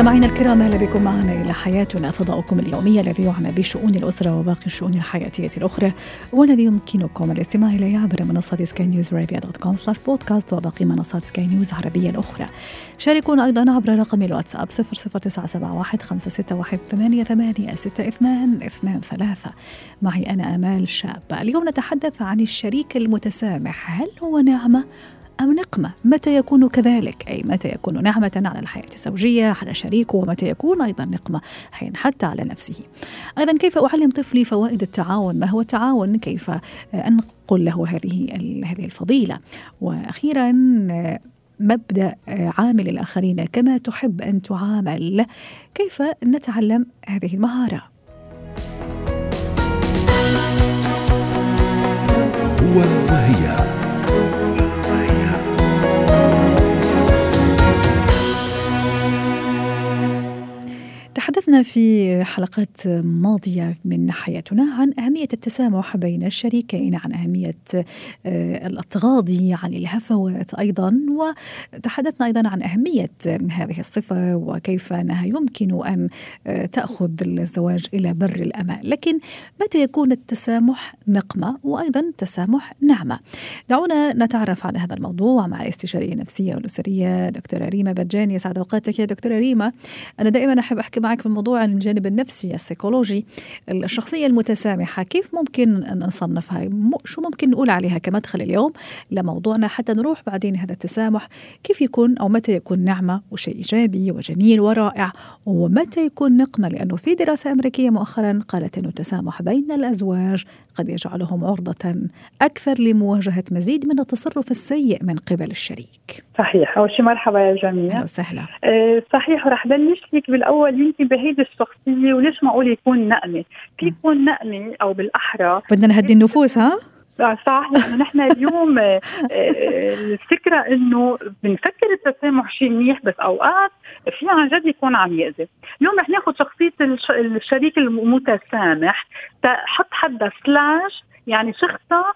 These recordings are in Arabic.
مستمعينا الكرام أهلا بكم معنا إلى حياتنا فضاؤكم اليومي الذي يعنى بشؤون الأسرة وباقي الشؤون الحياتية الأخرى والذي يمكنكم الاستماع إليه عبر منصه سكاي نيوز عربيه dot com slash podcast وباقي منصات سكاي نيوز عربية الأخرى. شاركونا أيضا عبر رقم الواتساب 00971 561 8862 23 معي أنا آمال شابه. اليوم نتحدث عن الشريك المتسامح، هل هو نعمة أم نقمة؟ متى يكون كذلك؟ أي متى يكون نعمة على الحياة الزوجية على شريكه ومتى يكون أيضا نقمة؟ حين حتى على نفسه. أيضا كيف أعلم طفلي فوائد التعاون؟ ما هو التعاون؟ كيف أنقل له هذه هذه الفضيلة؟ وأخيرا مبدأ عامل الآخرين كما تحب أن تعامل. كيف نتعلم هذه المهارة؟ هو وهي. واحدة تحدثنا في حلقات ماضية من حياتنا عن أهمية التسامح بين الشريكين عن أهمية التغاضي عن الهفوات أيضا وتحدثنا أيضا عن أهمية هذه الصفة وكيف أنها يمكن أن تأخذ الزواج إلى بر الأمان. لكن متى يكون التسامح نقمة وأيضا التسامح نعمة؟ دعونا نتعرف على هذا الموضوع مع الاستشارية النفسية والأسرية دكتورة ريما بجاني سعد أوقاتك يا دكتورة ريما. أنا دائما أحب أحكي معك في الموضوع عن الجانب النفسي السيكولوجي الشخصية المتسامحة. كيف ممكن نصنفها؟ شو ممكن نقول عليها كمدخل اليوم لموضوعنا حتى نروح بعدين هذا التسامح؟ كيف يكون أو متى يكون نعمة وشيء إيجابي وجميل ورائع؟ ومتى يكون نقمة؟ لأنه في دراسة أمريكية مؤخرا قالت أنه التسامح بين الأزواج قد يجعلهم عرضة أكثر لمواجهة مزيد من التصرف السيء من قبل الشريك. صحيح. أول شيء مرحبا يا جميع أهلا وسهلا. أه صحيح ورح بلش لك بالأول. يمكن بهيدي الشخصية وليش معقول يكون نقمة؟ في يكون نقمة أو بالأحرى؟ بدنا نهدي النفوس ها؟ صح لأنه نحن اليوم الفكرة إنه بنفكر التسامح شيء منيح بس أوقات في عن جد يكون عم يأذي، اليوم رح ناخذ شخصية الشريك المتسامح تحط حدها سلاش يعني شخصها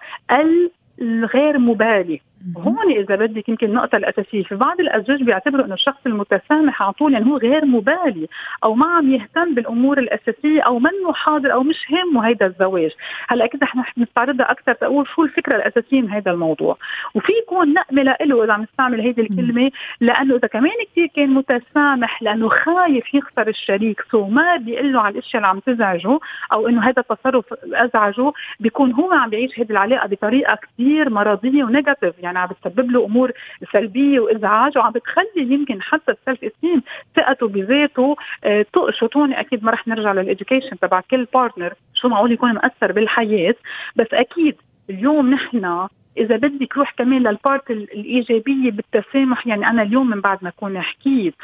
الغير مبالي. هون إذا بدك يمكن النقطة الأساسية في بعض الأزواج بيعتبروا إنه الشخص المتسامح على طول يعني هو غير مبالي أو ما عم يهتم بالأمور الأساسية أو منه حاضر أو مش هامه هيدا الزواج. هلأ أكيد رح نستعرضها أكثر تقول شو الفكرة الأساسية من هذا الموضوع. وفي يكون نقمة له إذا عم نستعمل هيدي الكلمة لأنه إذا كمان كثير كان متسامح لأنه خايف يخسر الشريك so ما بيقول له على الأشياء اللي عم تزعجه أو إنه هذا التصرف أزعجه بيكون هو عم بيعيش هذه العلاقة بطريقة كثير مرضية و negative يعني عم بتسبب له أمور سلبية وإزعاج وعم بتخلي يمكن حتى ال self-esteem ثقته بذاته آه تقشط هون أكيد ما رح نرجع لل education تبع كل partner شو معقول يكون مأثر بالحياة؟ بس أكيد اليوم نحن إذا بدك روح كمان لل part الإيجابية بالتسامح يعني أنا اليوم من بعد ما أكون حكيت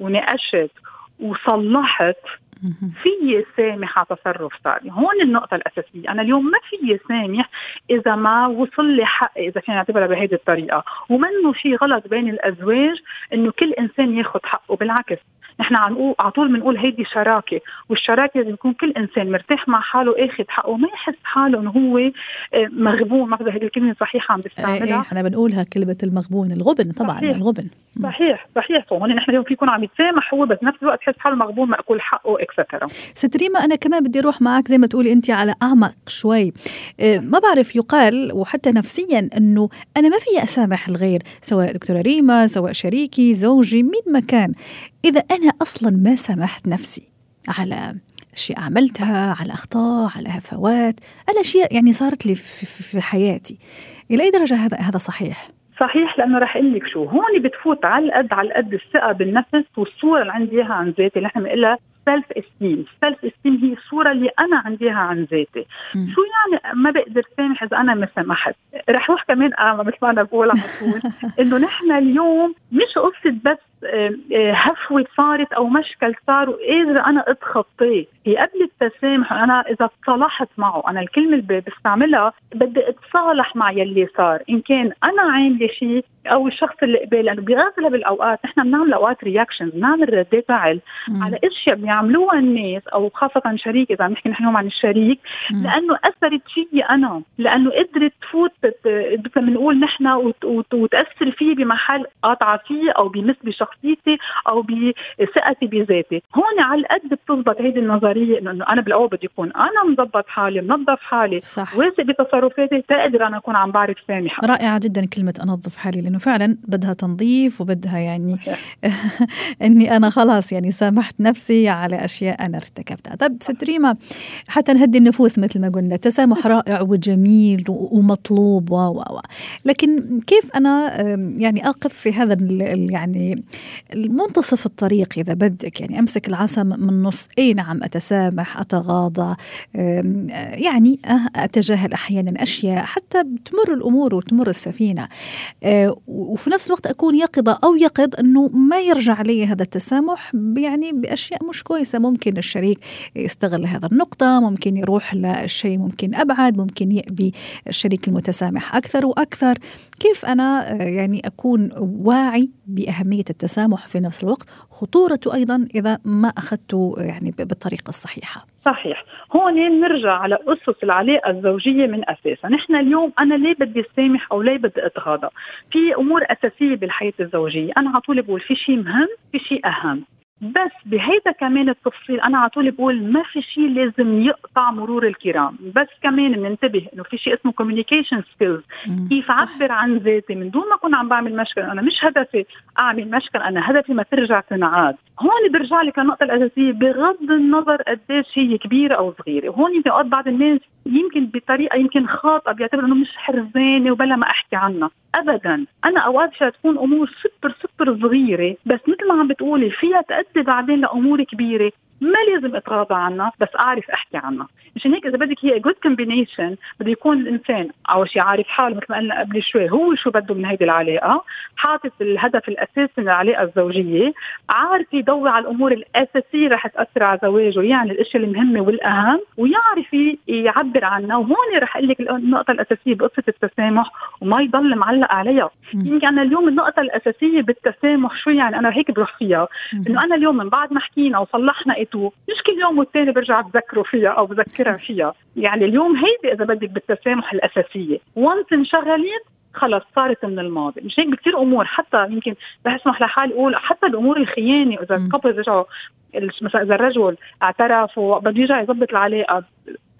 وناقشت وصلحت فيي سامح على تصرف صار هون النقطة الأساسية. أنا اليوم ما فيي سامح إذا ما وصل لي حق إذا كان يعتبرها بهيدي الطريقة. ومنه في غلط بين الأزواج إنه كل إنسان ياخذ حقه بالعكس. نحن عم نقول على طول بنقول هيدي شراكة والشراكة لازم يكون كل إنسان مرتاح مع حاله اخذ حقه وما يحس حاله إنه هو مغبون. ما هذه الكلمة صحيحة عم بستعملها. إيه إحنا بنقولها كلمة المغبون الغبن طبعا صحيح. الغبن. صحيح صحيح. هون نحن اليوم في يكون عم يتسامح هو بس نفس الوقت يحس حاله مغبون مأكول حقه اكسترا ست ريما أنا كمان بدي أروح معك زي ما تقولي أنت على أعمق شوي. ما بعرف يقال وحتى نفسيا إنه أنا ما في أسامح الغير سواء دكتورة ريما سواء شريكي زوجي مين ما كان. إذا أنا أصلا ما سامحت نفسي على أشياء عملتها على أخطاء على هفوات على أشياء يعني صارت لي في, في حياتي. إلى أي درجة هذا هذا صحيح؟ صحيح لأنه رح أقول لك شو. هون بتفوت على قد على قد الثقة بالنفس والصورة اللي عندي إياها عن ذاتي. اللي إحنا بنقولها self-esteem self-esteem هي الصورة اللي أنا عندي إياها عن ذاتي. شو يعني ما بقدر سامح إذا أنا ما سمحت؟ رح روح كمان اعمى مثل ما أنا بقول على طول إنه نحن اليوم مش قصة بس هفوه صارت أو مشكل صار وقادره أنا أتخطيه؟ قبل التسامح أنا إذا تصالحت معه أنا الكلمة اللي بستعملها بدي أتصالح مع يلي صار إن كان أنا عاملة شيء أو الشخص اللي قبل لأنه بأغلب الأوقات نحن بنعمل أوقات reactions بنعمل ردات فعل على أشياء بيعملوها الناس أو خاصة شريك إذا عم نحكي نحن عن الشريك مم. لأنه أثرت فيي أنا لأنه قدرت تفوت بنقول نحن وتأثر فيه بمحل قاطعة فيه أو بمس بشخصيتي أو بثقتي بذاتي. هون على القد بتزبط هيدي النظرية. انه أنا بالأول بدي أكون أنا مضبط حالي منظف حالي صح. واثق بتصرفاتي تقدر أنا أكون عم بعرف سامحة. رائعة جدا كلمة أنظف حالي لأنه فعلا بدها تنظيف وبدها يعني إني أنا خلاص يعني سامحت نفسي على أشياء أنا ارتكبتها. طب ست ريما حتى نهدي النفوس مثل ما قلنا التسامح رائع وجميل ومطلوب و و لكن كيف أنا يعني أقف في هذا يعني المنتصف الطريق إذا بدك؟ يعني أمسك العصا من نص أي نعم اتسامح أتغاضى يعني أه، أتجاهل أحيانا أشياء حتى تمر الأمور وتمر السفينة. أه، وفي نفس الوقت أكون يقظة أو يقظ إنه ما يرجع لي هذا التسامح يعني بأشياء مش كويسة. ممكن الشريك يستغل هذا النقطة ممكن يروح لشيء ممكن أبعد ممكن يأبي الشريك المتسامح أكثر وأكثر. كيف أنا أه، يعني أكون واعي بأهمية التسامح في نفس الوقت؟ خطورته أيضا إذا ما اخذته يعني بالطريقة الصحيحة. صحيح. هون نرجع على أسس العلاقة الزوجية من أساسها. نحن اليوم أنا ليه بدي سامح أو ليه بدي أتغاضى؟ في أمور أساسية بالحياة الزوجية. أنا على طول بقول في شيء مهم في شيء أهم. بس بهيدا كمان التفصيل أنا على طول بقول ما في شيء لازم يقطع مرور الكرام. بس كمان بننتبه إنه في شيء اسمه communication skills كيف عبر عن ذاتي من دون ما أكون عم بعمل مشكل أنا مش هدفي أعمل مشكل أنا هدفي ما ترجع تنعاد. هون برجع لك النقطة الأساسية بغض النظر قديش هي كبيرة أو صغيرة، وهون يمكن أوقات بعض الناس يمكن بطريقة يمكن خاطئة بيعتبروا إنه مش حرزانة وبلا ما أحكي عنها، أبدا، أنا أوقات تكون أمور super super صغيرة بس مثل ما عم بتقولي فيها تأدي بعدين لأمور كبيرة. ما لازم اتغاضى عنها بس أعرف أحكي عنها. مشان هيك إذا بدك هي good combination بده يكون الإنسان اول شيء عارف حاله مثل ما قلنا قبل شوي هو شو بده من هيدي العلاقة حاطط الهدف الأساسي من العلاقة الزوجية عارف يضوي على الأمور الأساسية رح تأثر على زواجه يعني الاشياء المهمة والأهم ويعرف يعبر عنها وهون رح أقول لك النقطة الأساسية بقصة التسامح وما يضل معلق عليها. يمكن أنا اليوم النقطة الأساسية بالتسامح شو يعني أنا هيك بروح فيها إنه أنا اليوم من بعد ما حكينا وصلحنا اتو مش كل يوم والتاني برجع بذكره فيها أو بذكرها فيها. يعني اليوم هيدي إذا بدك بالتسامح الأساسية. وانس انشغلت خلص صارت من الماضي. مش هيك؟ بكثير أمور. حتى يمكن بسمح لحالي أقول حتى الأمور الخيانة. إذا الكابل رجعوا مثلا إذا الرجل اعترف وبده يرجع يظبط العلاقة.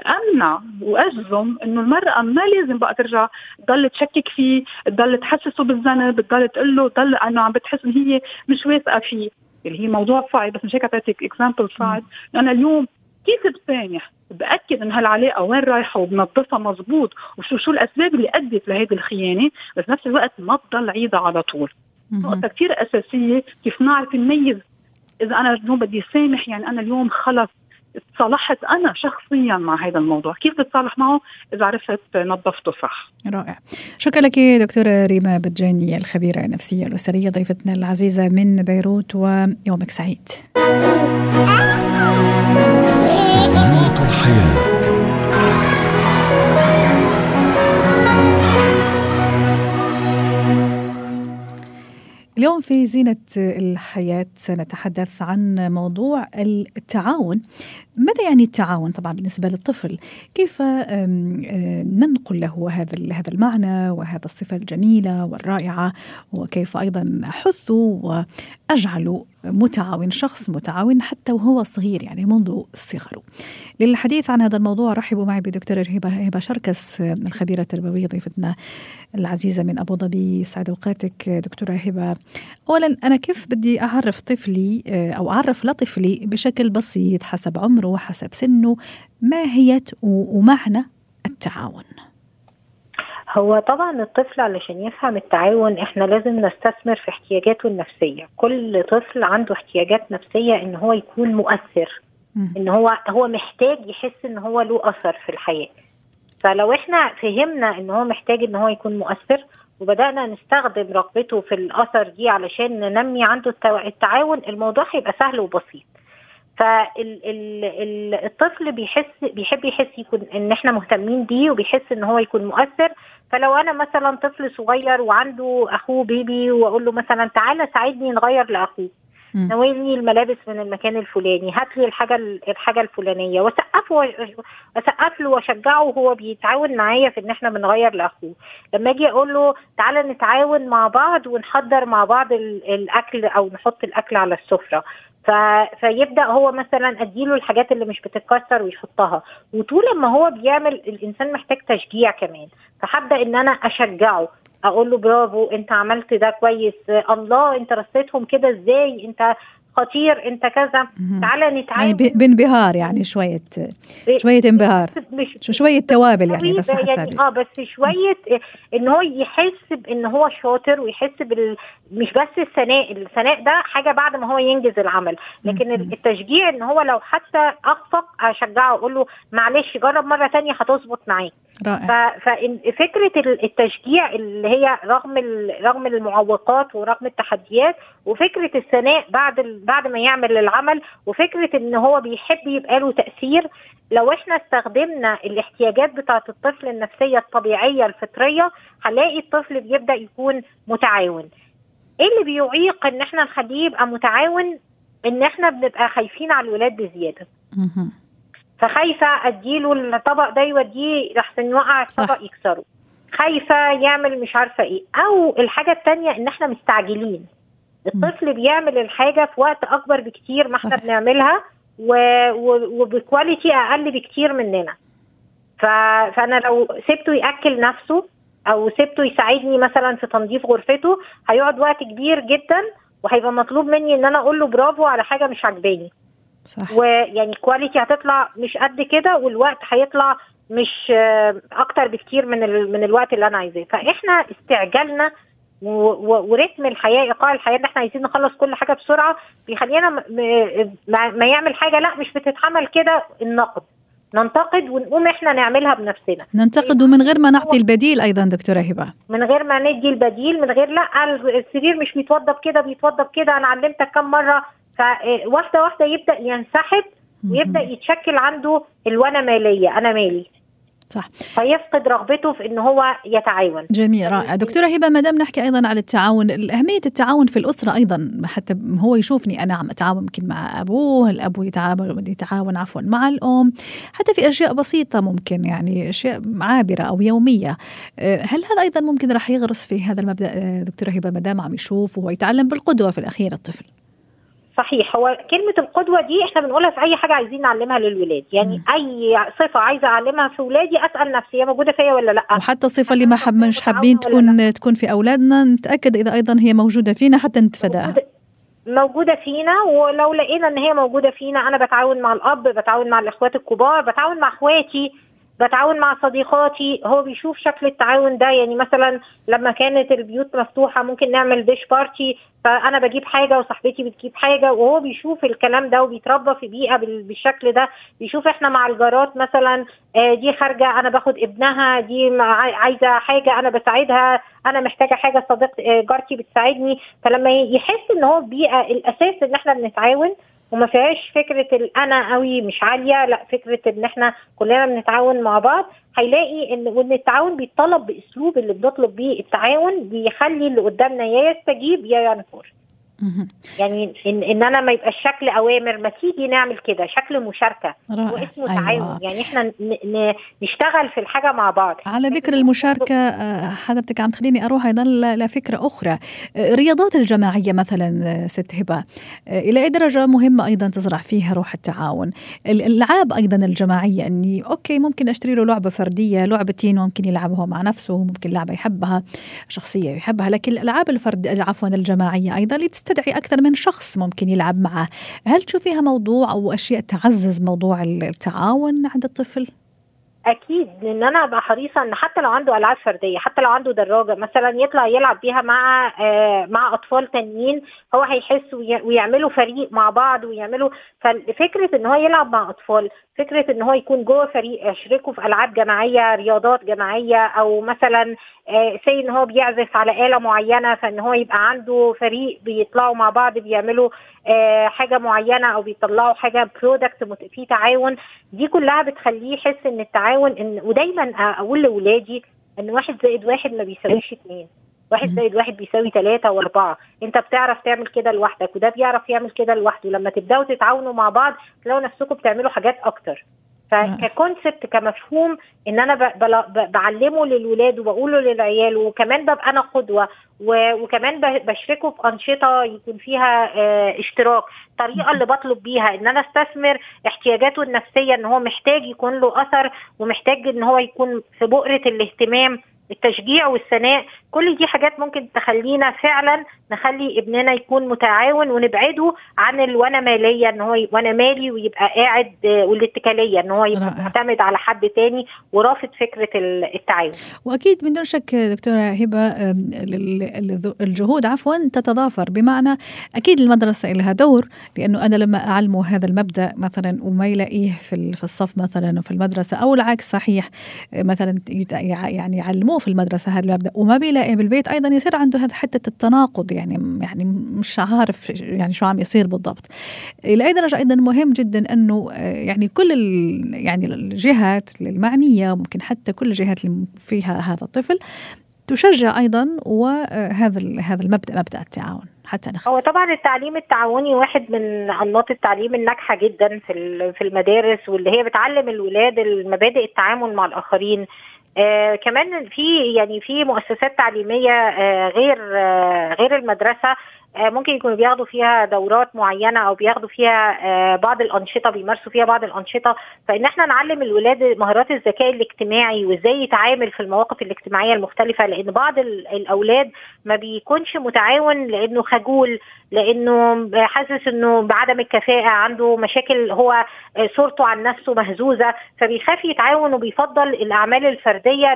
أمنع وأجزم إنه المرأة ما لازم بقى ترجع تضل تشكك فيه تضل تحسسه بالذنب تضل تقول له تضل أنه عم بتحس إن هي مش واثقة فيه. اللي هي موضوع صعب بس مش هيك أعطيتك اكزامبل صعب أنا اليوم كيف بسامح بأكد إن هالعلاقة وين رايحة وبنظفها مزبوط وشو شو الأسباب اللي أدت لهيدي الخيانة بس نفس الوقت ما تضل عيدها على طول. نقطة كثير أساسية كيف نعرف نميز إذا أنا اليوم بدي سامح يعني أنا اليوم خلص تصالحت أنا شخصيا مع هذا الموضوع. كيف تتصالح معه؟ إذا عرفت نظفته صح. رائع. شكرا لك دكتورة ريما بجاني الخبيرة النفسية الأسرية ضيفتنا العزيزة من بيروت ويومك سعيد. زينة الحياة. اليوم في زينة الحياة سنتحدث عن موضوع التعاون. ماذا يعني التعاون طبعا بالنسبة للطفل؟ كيف ننقل له هذا هذا المعنى وهذا الصفة الجميلة والرائعة وكيف أيضا أحثه وأجعله متعاون شخص متعاون حتى وهو صغير يعني منذ صغره. للحديث عن هذا الموضوع رحبوا معي بدكتورة هبة شركس الخبيرة التربوية ضيفتنا العزيزة من أبو ظبي سعد أوقاتك دكتورة هبة. أولا أنا كيف بدي أعرف طفلي أو أعرف لطفلي بشكل بسيط حسب عمره؟ وحسب سنه ماهية ومعنى التعاون. هو طبعا الطفل علشان يفهم التعاون إحنا لازم نستثمر في احتياجاته النفسية. كل طفل عنده احتياجات نفسية إن هو يكون مؤثر إن هو هو محتاج يحس إن هو له أثر في الحياة. فلو إحنا فهمنا إن هو محتاج إن هو يكون مؤثر وبدأنا نستخدم رغبته في الأثر دي علشان ننمي عنده التعاون الموضوع هيبقى سهل وبسيط. فالطفل بيحس بيحب يحس يكون إن إحنا مهتمين بيه وبيحس إن هو يكون مؤثر. فلو أنا مثلا طفل صغير وعنده أخوه بيبي وأقول له مثلا تعالى ساعدني نغير لأخوه. ناولني الملابس من المكان الفلاني هات لي الحاجة الحاجة الفلانية. وأسقف له وأشجعه وهو بيتعاون معايا في إن إحنا بنغير لأخوه. لما أجي أقول له تعالى نتعاون مع بعض ونحضر مع بعض الأكل أو نحط الأكل على السفرة. ف... فيبدأ هو مثلا أديله الحاجات اللي مش بتتكسر ويحطها. وطول ما هو بيعمل الإنسان محتاج تشجيع كمان. فهبدأ إن أنا أشجعه. أقول له برافو أنت عملت ده كويس. الله أنت رصيتهم كده إزاي؟ أنت خطير أنت كذا. تعالى نتعامل يعني بانبهار يعني شوية شوية انبهار. مش شوية توابل يعني بس يعني آه بس شوية إن هو يحس بان هو شاطر ويحس بال مش بس الثناء الثناء ده حاجة بعد ما هو ينجز العمل. لكن التشجيع إن هو لو حتى أخفق أشجعه أقول له معلش جرب مرة ثانية هتظبط معاك. رائع. ففكره التشجيع اللي هي رغم رغم المعوقات ورغم التحديات وفكرة الثناء بعد بعد ما يعمل العمل وفكرة إن هو بيحب يبقى له تأثير لو إحنا استخدمنا الاحتياجات بتاعة الطفل النفسية الطبيعية الفطرية هنلاقي الطفل بيبدأ يكون متعاون. إيه اللي بيعيق إن إحنا نخليه يبقى متعاون؟ إن إحنا بنبقى خايفين على الولاد بزيادة. فخايفة أديله الطبق ده يوديه لحسن يوقع الطبق يكسره. خايفة يعمل مش عارفة إيه. أو الحاجة الثانية إن إحنا مستعجلين. الطفل بيعمل الحاجة في وقت أكبر بكتير ما إحنا بنعملها وب quality أقل بكتير مننا. فأنا لو سبته يأكل نفسه أو سبته يساعدني مثلا في تنظيف غرفته هيقعد وقت كبير جدا وهيبقى مطلوب مني إن أنا أقول له برافو على حاجة مش عجباني صح. ويعني quality هتطلع مش قد كده والوقت هيطلع مش أكتر بكتير من من الوقت اللي أنا عايزاه. فإحنا استعجالنا ورتم الحياة إيقاع الحياة إن إحنا عايزين نخلص كل حاجة بسرعة بيخلينا ما يعمل حاجة لأ مش بتتعمل كده النقد. ننتقد ونقوم إحنا نعملها بنفسنا. ننتقد ومن غير ما نعطي البديل أيضا دكتورة هبة. من غير ما ندي البديل من غير لا السرير مش بيتوضب كده بيتوضب كده أنا علمتك كم مرة. فواحده واحدة يبدأ ينسحب ويبدأ يتشكل عنده الوانا مالية أنا مالي. صح. فيفقد رغبته في ان هو يتعاون. جميل رائع. دكتورة هبة ما دام نحكي أيضا على التعاون أهمية التعاون في الأسرة أيضا حتى هو يشوفني أنا عم أتعاون يمكن مع أبوه الابو يتعاون يتعاون عفوا مع الأم. حتى في أشياء بسيطة ممكن يعني أشياء عابرة أو يومية. هل هذا أيضا ممكن راح يغرس في هذا المبدأ؟ دكتورة هبة ما دام عم يشوف وهو يتعلم بالقدوة في الأخير الطفل. صحيح هو كلمة القدوة دي إحنا بنقولها في أي حاجة عايزين نعلمها للولاد، يعني م. أي صفة عايزة أعلمها في ولادي أسأل نفسي هي موجودة فيا ولا لأ؟ وحتى الصفة اللي ما حب مش حابين تكون تكون في أولادنا نتأكد إذا أيضا هي موجودة فينا حتى نتفاداها. موجودة, موجودة فينا ولو لقينا إن هي موجودة فينا أنا بتعاون مع الأب، بتعاون مع الإخوات الكبار، بتعاون مع إخواتي، بتعاون مع صديقاتي هو بيشوف شكل التعاون ده. يعني مثلا لما كانت البيوت مفتوحة ممكن نعمل ديش بارتي فأنا بجيب حاجة وصاحبتي بتجيب حاجة وهو بيشوف الكلام ده وبيتربى في بيئة بالشكل ده. بيشوف إحنا مع الجارات مثلا دي خارجة أنا باخد ابنها دي عايزة حاجة أنا بساعدها أنا محتاجة حاجة صديق جارتي بتساعدني. فلما يحس إن هو بيئة الأساس إن إحنا بنتعاون وما فيهاش فكرة الانا قوي مش عالية لأ فكرة إن إحنا كلنا بنتعاون مع بعض. هيلاقي إن وإن التعاون بيطلب بأسلوب اللي بنطلب بيه التعاون بيخلي اللي قدامنا يا يستجيب يا ينفر. يعني ان إن أنا ما يبقاش شكل أوامر ما تيجي نعمل كده. شكل مشاركة. واسمه أيوة. تعاون. يعني إحنا نشتغل في الحاجة مع بعض. على ذكر المشاركة حضرتك عم تخليني أروح أيضا لفكرة أخرى. الرياضات الجماعية مثلا ست هبة إلى أي درجة مهمة أيضا تزرع فيها روح التعاون؟ الألعاب أيضا الجماعية إني أوكي ممكن أشتري له لعبة فردية لعبتين ممكن يلعبها مع نفسه ممكن لعبه يحبها شخصية يحبها لكن الألعاب الفرد عفوا الجماعية أيضا تستدعي أكثر من شخص ممكن يلعب معه هل تشوفيها موضوع أو أشياء تعزز موضوع التعاون عند الطفل؟ أكيد ان أنا أبقى حريصة إن حتى لو عنده ألعاب فردية حتى لو عنده دراجة مثلا يطلع يلعب بيها مع آه مع أطفال تانيين هو هيحس ويعملوا فريق مع بعض ويعملوا ففكره إن هو يلعب مع أطفال فكرة إن هو يكون جوه فريق يشركه في ألعاب جماعية رياضات جماعية أو مثلا آه سي إن هو بيعزف على آلة معينة فإن هو يبقى عنده فريق بيطلعوا مع بعض بيعملوا حاجة معينة أو بيطلعوا حاجة product في تعاون. دي كلها بتخليه يحس إن التعاون إن ودايما أقول لاولادي إن واحد زائد واحد ما بيساويش اثنين واحد زائد واحد بيساوي ثلاثة وأربعة، أنت بتعرف تعمل كده لوحدك وده بيعرف يعمل كده لوحده، لما تبدأوا تتعاونوا مع بعض تلاقوا نفسكم بتعملوا حاجات أكتر. فككونسبت كمفهوم إن أنا بعلمه للولاد وبقوله للعيال وكمان ببقى أنا قدوة وكمان بشركه في أنشطة يكون فيها آه اشتراك. الطريقة اللي بطلب بيها إن أنا أستثمر احتياجاته النفسية إن هو محتاج يكون له أثر ومحتاج إن هو يكون في بؤرة الاهتمام التشجيع والثناء كل دي حاجات ممكن تخلينا فعلا نخلي ابننا يكون متعاون ونبعده عن الوانا مالية إن هو وأنا مالي ويبقى قاعد والاتكالية إن هو يبقى معتمد على حد تاني ورافض فكرة التعاون. وأكيد من دون شك دكتورة هبة الجهود عفوا تتضافر بمعنى أكيد المدرسة لها دور لأنه أنا لما أعلمه هذا المبدأ مثلا وما يلاقيه في الصف مثلا في المدرسة أو العكس صحيح مثلا يعني يعلموه في المدرسة هذا المبدأ وما بيلاقي بالبيت أيضا يصير عنده هذا حتة التناقض يعني يعني مش عارف يعني شو عم يصير بالضبط إلى أي درجة أيضا مهم جدا إنه يعني كل يعني الجهات المعنية ممكن حتى كل الجهات اللي فيها هذا الطفل تشجع أيضا وهذا هذا المبدأ مبدأ التعاون حتى نختم. هو طبعا التعليم التعاوني واحد من أنماط التعليم الناجحة جدا في في المدارس واللي هي بتعلم الولاد المبادئ التعامل مع الآخرين آه كمان في يعني في مؤسسات تعليمية آه غير آه غير المدرسة آه ممكن يكونوا بياخدوا فيها دورات معينة أو بياخدوا فيها آه بعض الأنشطة بيمارسوا فيها بعض الأنشطة. فإن إحنا نعلم الولاد مهارات الذكاء الاجتماعي وإزاي يتعامل في المواقف الاجتماعية المختلفة لأن بعض الأولاد ما بيكونش متعاون لأنه خجول لأنه حاسس إنه بعدم الكفاءة عنده مشاكل هو صورته عن نفسه مهزوزة. فبيخاف يتعاون وبيفضل الأعمال الفردية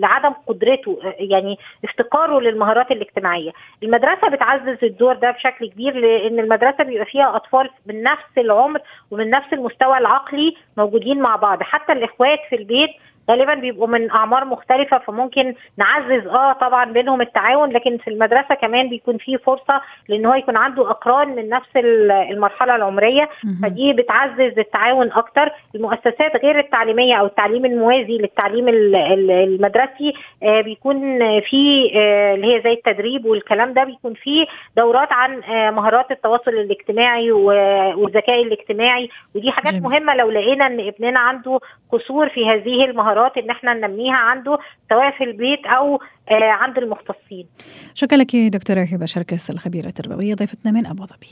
لعدم قدرته يعني افتقاره للمهارات الاجتماعية. المدرسة بتعزز الدور ده بشكل كبير لأن المدرسة بيبقى فيها أطفال من نفس العمر ومن نفس المستوى العقلي موجودين مع بعض. حتى الإخوات في البيت غالبا بيبقوا من أعمار مختلفة فممكن نعزز آه طبعا بينهم التعاون لكن في المدرسة كمان بيكون في فرصة لإن هو يكون عنده أقران من نفس المرحلة العمرية. فدي بتعزز التعاون أكتر. المؤسسات غير التعليمية أو التعليم الموازي للتعليم المدرسي آه بيكون في آه اللي هي زي التدريب والكلام ده بيكون في دورات عن آه مهارات التواصل الاجتماعي والذكاء الاجتماعي. ودي حاجات جميل. مهمة لو لقينا إن ابننا عنده قصور في هذه المهارات. المهارات ان إحنا ننميها عنده سواء في البيت أو آه عند المختصين. شكرا لك دكتورة هبه شركس الخبيرة التربوية ضيفتنا من أبو ظبي.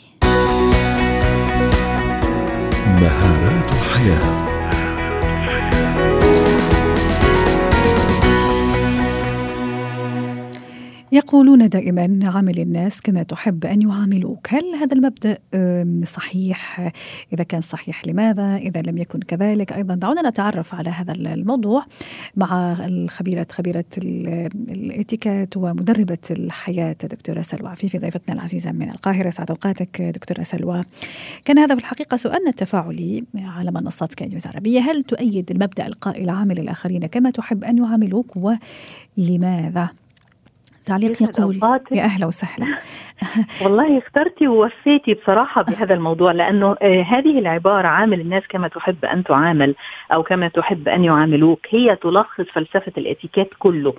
مهارات حياة يقولون دائما عامل الناس كما تحب أن يعاملوك، هل هذا المبدأ صحيح؟ إذا كان صحيح لماذا؟ إذا لم يكن كذلك، أيضا دعونا نتعرف على هذا الموضوع مع الخبيرة خبيرة الاتيكيت ومدربة الحياة دكتوره سلوى عفيفي ضيفتنا العزيزة من القاهرة، سعد أوقاتك دكتورة سلوى. كان هذا في الحقيقة سؤالنا التفاعلي على منصات سكاي نيوز عربية، هل تؤيد المبدأ القائل عامل الآخرين كما تحب أن يعاملوك ولماذا؟ تعليق يقول يا أهلا وسهلا. والله اخترتي ووفيتي بصراحة بهذا الموضوع لأنه آه هذه العبارة عامل الناس كما تحب أن تعامل أو كما تحب أن يعاملوك. هي تلخص فلسفة الإتيكيت كله.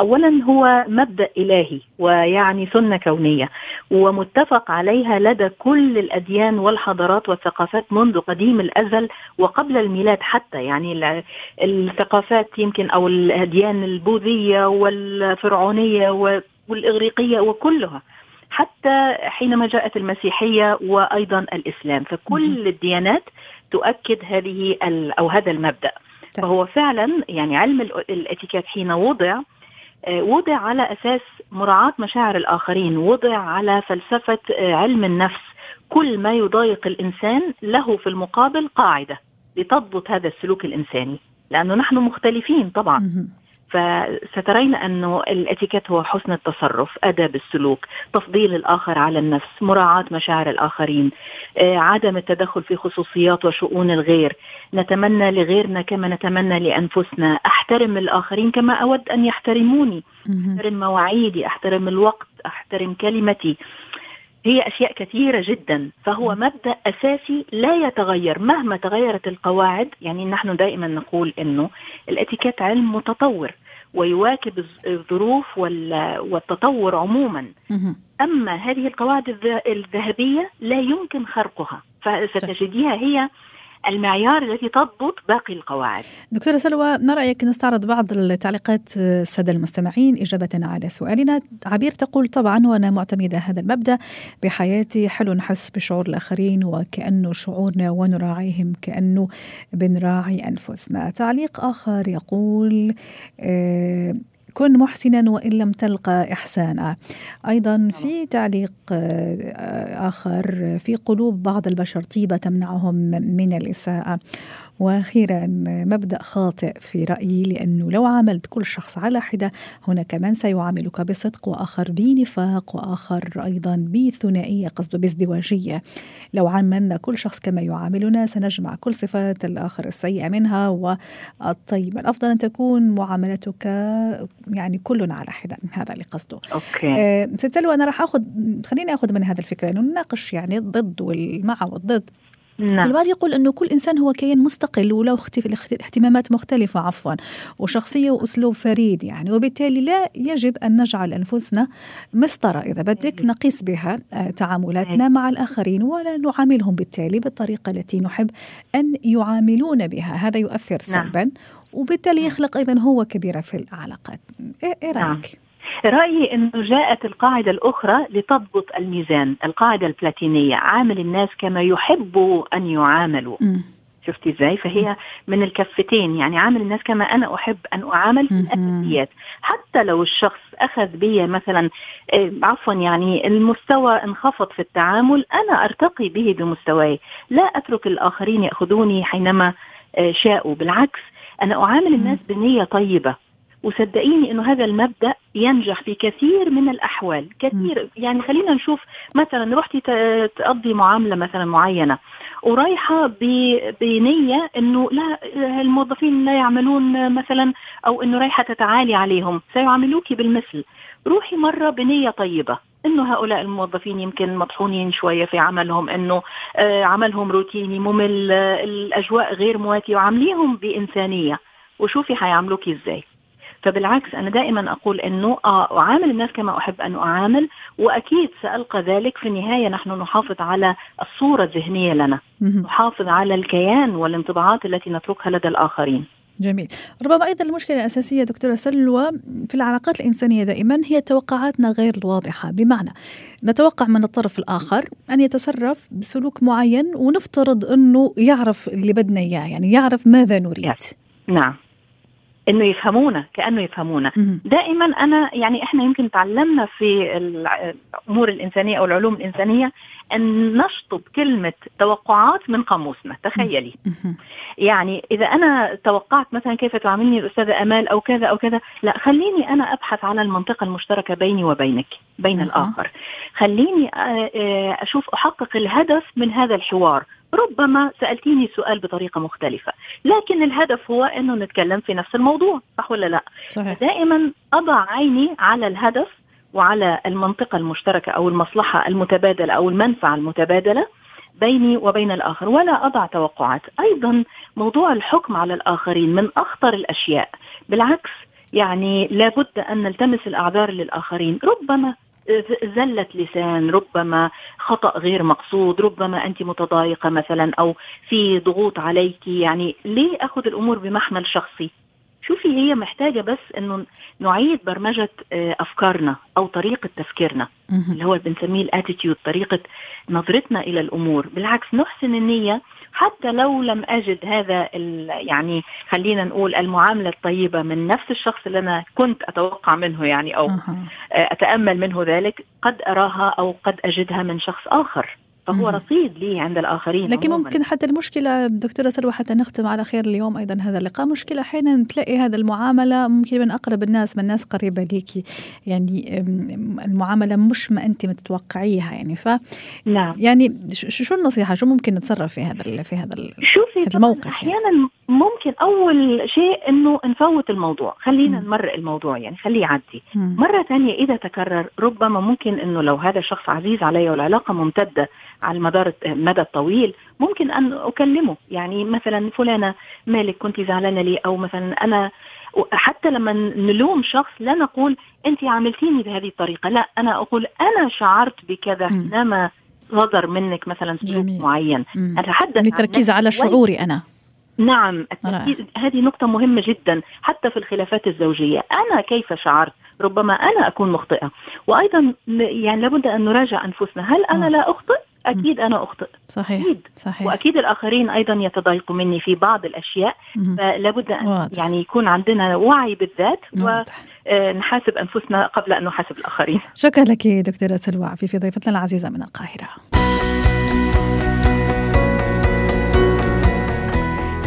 اولا هو مبدأ إلهي ويعني سنة كونية ومتفق عليها لدى كل الأديان والحضارات والثقافات منذ قديم الأزل وقبل الميلاد حتى. يعني الثقافات يمكن أو الأديان البوذية والفرعونية والإغريقية وكلها. حتى حينما جاءت المسيحية وأيضا الإسلام. فكل الديانات تؤكد هذه أو هذا المبدأ. فهو فعلا يعني علم الاتيكيت حين وضع وضع على أساس مراعاة مشاعر الآخرين وضع على فلسفة علم النفس. كل ما يضايق الإنسان له في المقابل قاعدة لتضبط هذا السلوك الإنساني. لأنه نحن مختلفين طبعا. فسترين أنه الاتيكيت هو حسن التصرف أدب السلوك تفضيل الآخر على النفس مراعاة مشاعر الآخرين آه، عدم التدخل في خصوصيات وشؤون الغير. نتمنى لغيرنا كما نتمنى لأنفسنا. أحترم الآخرين كما أود أن يحترموني. أحترم مواعيدي أحترم الوقت أحترم كلمتي. هي أشياء كثيرة جدا فهو مبدأ أساسي لا يتغير مهما تغيرت القواعد. يعني نحن دائما نقول أنه الاتيكيت علم متطور ويواكب الظروف والتطور عموما. أما هذه القواعد الذهبية لا يمكن خرقها. فستجديها هي المعيار الذي تضبط باقي القواعد. دكتورة سلوى ما رأيك نستعرض بعض التعليقات السادة المستمعين إجابة على سؤالنا. عبير تقول طبعا وأنا معتمدة هذا المبدأ بحياتي حلو نحس بشعور الآخرين وكأنه شعورنا ونراعيهم كأنه بنراعي أنفسنا. تعليق آخر يقول آه كن محسنا وإن لم تلقى إحسانا. أيضا في تعليق آه، آخر في قلوب بعض البشر طيبة تمنعهم من الإساءة. وأخيرا مبدأ خاطئ في رأيي لأنه لو عاملت كل شخص على حدة هناك من سيعاملك بصدق وآخر بنفاق وآخر أيضا بثنائية قصده بازدواجية. لو عاملنا كل شخص كما يعاملنا سنجمع كل صفات الآخر السيئة منها والطيبه الأفضل أن تكون معاملتك يعني كل على حدة. هذا اللي قصده. أوكي. آه ست سلوى أنا راح آخذ خليني آخذ من هذا الفكرة انه نناقش يعني الضد والمع والضد. نعم. البعض يقول أنه كل إنسان هو كيان مستقل وله اهتمامات مختلفة عفوا وشخصية وأسلوب فريد يعني. وبالتالي لا يجب أن نجعل أنفسنا مسطرة. إذا بدك نقيس بها آه، تعاملاتنا مع الآخرين ولا نعاملهم بالتالي بالطريقة التي نحب أن يعاملون بها. هذا يؤثر نعم. سلبا وبالتالي يخلق أيضا هو كبيرة في العلاقات. إيه, إيه نعم. رأيي أنه جاءت القاعدة الأخرى لتضبط الميزان. القاعدة البلاتينية عامل الناس كما يحبوا أن يعاملوا. م. شفتي إزاي؟ فهي من الكفتين. يعني عامل الناس كما أنا أحب أن أعامل في الأساسيات. حتى لو الشخص أخذ بي مثلا آه، عفوا يعني المستوى انخفض في التعامل أنا أرتقي به بمستواي. لا أترك الآخرين يأخذوني حينما آه، شاءوا. بالعكس أنا أعامل الناس بنية طيبة. وصدقيني إنه هذا المبدأ ينجح في كثير من الأحوال. كثير. يعني خلينا نشوف مثلا رحتي تقضي معاملة مثلا معينة ورايحة بنية إنه لا الموظفين لا يعملون مثلا أو إنه رايحة تتعالي عليهم سيعاملوك بالمثل. روحي مرة بنية طيبة إنه هؤلاء الموظفين يمكن مطحونين شوية في عملهم إنه آه، عملهم روتيني ممل الأجواء غير مواتية وعامليهم بإنسانية. وشوفي حيعملوكي إزاي. فبالعكس أنا دائما أقول أنه آه أعامل الناس كما أحب أن أعامل وأكيد سألقى ذلك. في النهاية نحن نحافظ على الصورة الذهنية لنا نحافظ على الكيان والانطباعات التي نتركها لدى الآخرين. جميل. ربما أيضا المشكلة الأساسية دكتورة سلوى في العلاقات الإنسانية دائما هي توقعاتنا غير الواضحة. بمعنى نتوقع من الطرف الآخر أن يتصرف بسلوك معين ونفترض أنه يعرف اللي بدنا إياه يعني يعرف ماذا نريد. نعم. إنه يفهمونا كأنه يفهمونا. دائما أنا يعني إحنا يمكن تعلمنا في الأمور الإنسانية أو العلوم الإنسانية أن نشطب كلمة توقعات من قاموسنا تخيلي. يعني إذا أنا توقعت مثلا كيف تعاملني الأستاذة أمال أو كذا أو كذا لا خليني أنا أبحث على المنطقة المشتركة بيني وبينك بين الآخر. خليني آه، آه، أشوف أحقق الهدف من هذا الحوار. ربما سألتيني سؤال بطريقة مختلفة لكن الهدف هو أنه نتكلم في نفس الموضوع صح ولا لا؟ صحيح. دائما أضع عيني على الهدف وعلى المنطقة المشتركة أو المصلحة المتبادلة أو المنفعة المتبادلة بيني وبين الآخر ولا أضع توقعات. أيضا موضوع الحكم على الآخرين من أخطر الأشياء بالعكس يعني لابد أن نلتمس الأعذار للآخرين. ربما زلة لسان ربما خطأ غير مقصود ربما أنت متضايقة مثلا أو في ضغوط عليك. يعني ليه أخذ الأمور بمحمل شخصي؟ شوفي هي محتاجة بس أنه نعيد برمجة آه، أفكارنا أو طريقة تفكيرنا اللي هو بنسميه الاتيتيود طريقة نظرتنا إلى الأمور. بالعكس نحسن النية حتى لو لم أجد هذا يعني خلينا نقول المعاملة الطيبة من نفس الشخص اللي أنا كنت أتوقع منه يعني أو. أتأمل منه ذلك قد أراها أو قد أجدها من شخص آخر فهو رصيد لي عند الآخرين لكن عموماً. ممكن حتى المشكلة دكتورة سلوى حتى نختم على خير اليوم أيضا هذا اللقاء مشكلة أحيانا تلاقي هذا المعاملة ممكن من أقرب الناس من ناس قريبة ليكي يعني المعاملة مش ما انت متوقعيها يعني ف نعم يعني شو النصيحة شو ممكن نتصرف في هذا في هذا شوفي الموقف يعني؟ أحيانا يعني. ممكن أول شيء إنه نفوت الموضوع. خلينا نمرق الموضوع يعني خليه يعدي. مرة ثانية إذا تكرر ربما ممكن إنه لو هذا الشخص عزيز علي والعلاقة ممتدة على المدار المدى الطويل ممكن أن أكلمه. يعني مثلا فلانة مالك كنت زعلانة لي أو مثلا أنا حتى لما نلوم شخص لا نقول انت عملتيني بهذه الطريقة. لا أنا أقول أنا شعرت بكذا حينما صدر منك مثلا سلوك معين. أتحدث عن التركيز على شعوري أنا. نعم هذه نقطة مهمة جدا حتى في الخلافات الزوجية. أنا كيف شعرت؟ ربما أنا أكون مخطئة. وأيضا يعني لابد أن نراجع أنفسنا. هل أنا لا أخطئ؟ أكيد أنا أخطئ. صحيح أكيد. صحيح. وأكيد الآخرين أيضا يتضايقوا مني في بعض الأشياء. فلابد أن واضح. يعني يكون عندنا وعي بالذات ونحاسب آه، أنفسنا قبل أن نحاسب الآخرين. شكرا لك دكتورة سلوى. عفيفي ضيفتنا العزيزة من القاهرة.